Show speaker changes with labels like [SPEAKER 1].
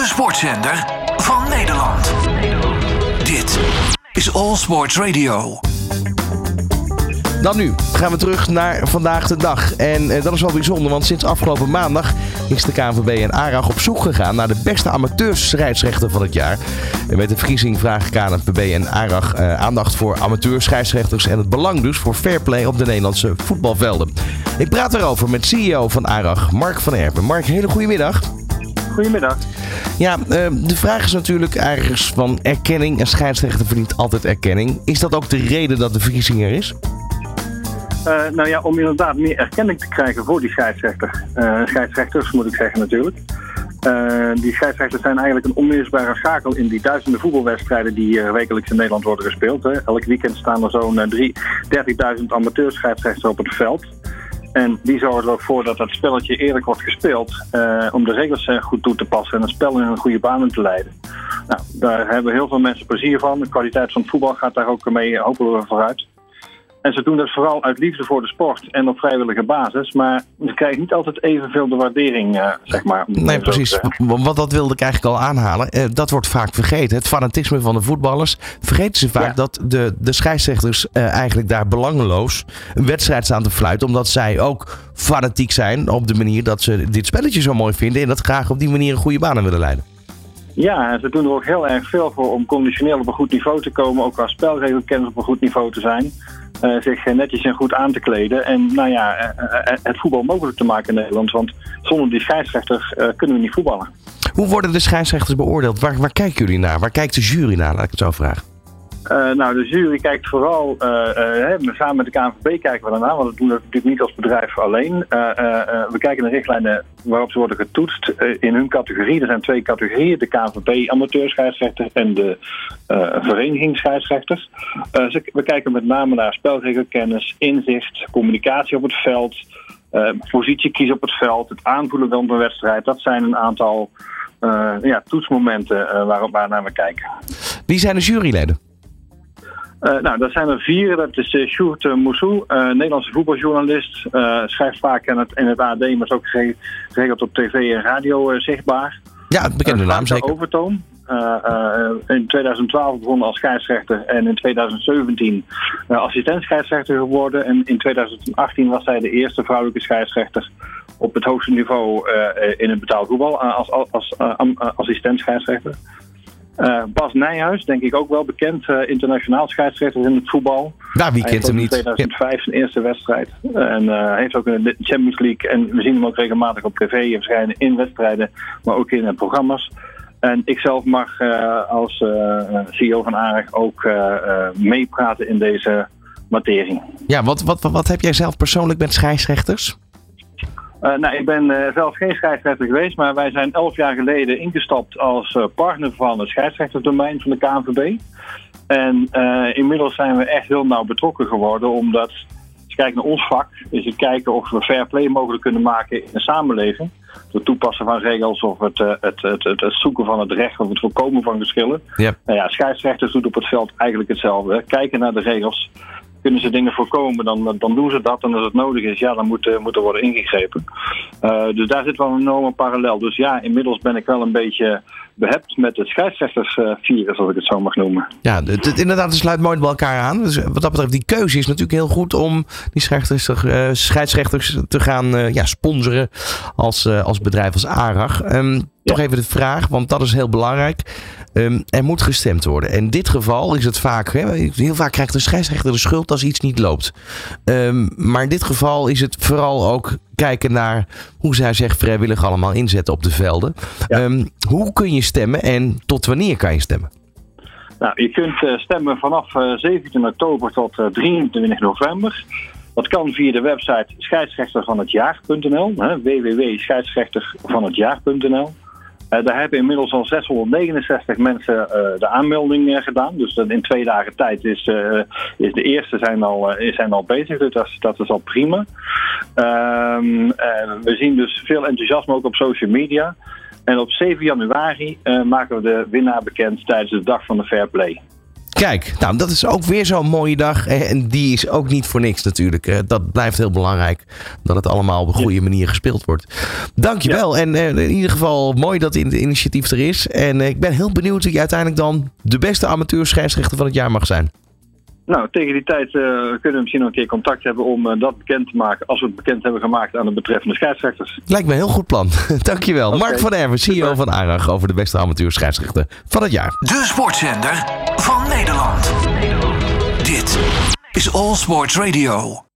[SPEAKER 1] de sportzender van Nederland. Dit is All Sports Radio.
[SPEAKER 2] Dan nu gaan we terug naar vandaag de dag. En eh, dat is wel bijzonder, want sinds afgelopen maandag is de KNVB en ARAG op zoek gegaan naar de beste amateurscheidsrechter van het jaar. En met de verkiezing vragen KNVB en ARAG eh, aandacht voor amateurscheidsrechters en het belang dus voor fair play op de Nederlandse voetbalvelden. Ik praat erover met CEO van ARAG, Mark van Erpen. Mark, hele goede middag.
[SPEAKER 3] Goedemiddag.
[SPEAKER 2] Ja, eh, de vraag is natuurlijk ergens van erkenning. Een scheidsrechter verdient altijd erkenning. Is dat ook de reden dat de verkiezing er is?
[SPEAKER 3] Uh, nou ja, om inderdaad meer erkenning te krijgen voor die scheidsrechter. Uh, scheidsrechters moet ik zeggen natuurlijk. Uh, die scheidsrechters zijn eigenlijk een onmisbare schakel in die duizenden voetbalwedstrijden die wekelijks in Nederland worden gespeeld. Hè. Elk weekend staan er zo'n 30.000 amateurscheidsrechters op het veld. En die zorgen er ook voor dat dat spelletje eerlijk wordt gespeeld. om de regels goed toe te passen en het spel in een goede baan te leiden. Nou, daar hebben heel veel mensen plezier van. De kwaliteit van het voetbal gaat daar ook mee hopelijk vooruit. En ze doen dat vooral uit liefde voor de sport en op vrijwillige basis. Maar ze krijgen niet altijd evenveel de waardering, uh, zeg maar.
[SPEAKER 2] Nee, precies. Want dat wilde ik eigenlijk al aanhalen. Uh, dat wordt vaak vergeten. Het fanatisme van de voetballers. Vergeten ze vaak dat de, de scheidsrechters uh, eigenlijk daar belangeloos een wedstrijd staan te fluiten. Omdat zij ook fanatiek zijn op de manier dat ze dit spelletje zo mooi vinden. En dat graag op die manier een goede banen willen leiden.
[SPEAKER 3] Ja, ze doen er ook heel erg veel voor om conditioneel op een goed niveau te komen. Ook als spelregelkennis op een goed niveau te zijn. Uh, zich netjes en goed aan te kleden. En nou ja, uh, het voetbal mogelijk te maken in Nederland. Want zonder die scheidsrechter kunnen we niet voetballen.
[SPEAKER 2] Hoe worden de scheidsrechters beoordeeld? Waar, waar kijken jullie naar? Waar kijkt de jury naar, laat ik het zo vragen?
[SPEAKER 3] Uh, nou, de jury kijkt vooral, uh, uh, samen met de KNVB kijken we daarna, want dat doen we natuurlijk niet als bedrijf alleen. we kijken naar richtlijnen waarop ze worden getoetst in hun categorie. Er zijn twee categorieën, de KNVB amateurscheidsrechter en de vereniging scheidsrechters. we kijken met name naar spelregelkennis, inzicht, communicatie op het veld, positie kiezen op het veld, het aanvoelen van een wedstrijd. Dat zijn een aantal ja, toetsmomenten waarop waarnaar we kijken.
[SPEAKER 2] Wie zijn de juryleden?
[SPEAKER 3] Uh, nou, dat zijn er vier. Dat is uh, Sjoerd uh, Moussou, Nederlandse voetbaljournalist. schrijft vaak in het, in het AD, maar is ook geregeld op tv en radio zichtbaar.
[SPEAKER 2] Ja, bekende naam zeker.
[SPEAKER 3] Overtoom. in 2012 begonnen als scheidsrechter en in 2017 assistent scheidsrechter geworden. En in 2018 was zij de eerste vrouwelijke scheidsrechter op het hoogste niveau in het betaald voetbal als, als, als assistent scheidsrechter. Uh, Bas Nijhuis, denk ik ook wel bekend, uh, internationaal scheidsrechter in het voetbal.
[SPEAKER 2] Nou, wie kent hem niet?
[SPEAKER 3] In 2005 zijn eerste wedstrijd. En uh, heeft ook in de Champions League. En we zien hem ook regelmatig op tv verschijnen in wedstrijden, maar ook in programma's. En ik zelf mag als CEO van AREG ook meepraten in deze materie.
[SPEAKER 2] Ja, wat, wat, wat heb jij zelf persoonlijk met scheidsrechters?
[SPEAKER 3] Uh, nou, ik ben uh, zelf geen scheidsrechter geweest, maar wij zijn elf jaar geleden ingestapt als uh, partner van het scheidsrechterdomein van de KNVB. En inmiddels zijn we echt heel nauw betrokken geworden, omdat als je kijkt naar ons vak, is het kijken of we fair play mogelijk kunnen maken in de samenleving. Door toepassen van regels of het, het, het, het, zoeken van het recht of het voorkomen van geschillen.
[SPEAKER 2] Yep.
[SPEAKER 3] Nou ja, scheidsrechters doet op het veld eigenlijk hetzelfde. Kijken naar de regels kunnen ze dingen voorkomen, dan, dan doen ze dat. En als het nodig is, ja, dan moet, moet er worden ingegrepen. Uh, dus daar zit wel een enorme parallel. Dus ja, inmiddels ben ik wel een beetje behept met het scheidsrechtersvirus, als ik het zo mag noemen.
[SPEAKER 2] Ja, het, het, inderdaad, het sluit mooi bij elkaar aan. Dus wat dat betreft, die keuze is natuurlijk heel goed om die scheidsrechters, uh, scheidsrechters te gaan uh, ja, sponsoren als, als bedrijf als ARAG. Um, toch even de vraag, want dat is heel belangrijk. Um, er moet gestemd worden. In dit geval is het vaak, heel vaak krijgt de scheidsrechter de schuld als iets niet loopt. Um, maar in dit geval is het vooral ook kijken naar hoe zij zich vrijwillig allemaal inzetten op de velden. Ja. Um, hoe kun je stemmen en tot wanneer kan je stemmen?
[SPEAKER 3] Nou, je kunt uh, stemmen vanaf uh, 17 oktober tot uh, 23 november. Dat kan via de website scheidsrechtervanhetjaar.nl, www.scheidsrechtervanhetjaar.nl. Uh, daar hebben inmiddels al 669 mensen uh, de aanmelding gedaan. Dus in twee dagen tijd is, is de eerste zijn al, zijn al bezig. Dus dat, dat is al prima. Ehm, we zien dus veel enthousiasme ook op social media. En op 7 januari maken we de winnaar bekend tijdens de dag van de Fair Play.
[SPEAKER 2] Kijk, nou, dat is ook weer zo'n mooie dag. En die is ook niet voor niks natuurlijk. Dat blijft heel belangrijk. Dat het allemaal op een goede manier gespeeld wordt. Dankjewel. En eh, in ieder geval mooi dat het initiatief er is. En eh, ik ben heel benieuwd wie uiteindelijk dan de beste amateur scheidsrechter van het jaar mag zijn.
[SPEAKER 3] Nou, tegen die tijd eh, kunnen we misschien nog een keer contact hebben om eh, dat bekend te maken. Als we het bekend hebben gemaakt aan de betreffende scheidsrechters.
[SPEAKER 2] Lijkt me een heel goed plan. Dankjewel. Mark van Erven, CEO
[SPEAKER 3] Super.
[SPEAKER 2] van ARAG over de beste amateur scheidsrechter van het jaar.
[SPEAKER 1] De sportzender van Nederland. Dit is All Sports Radio.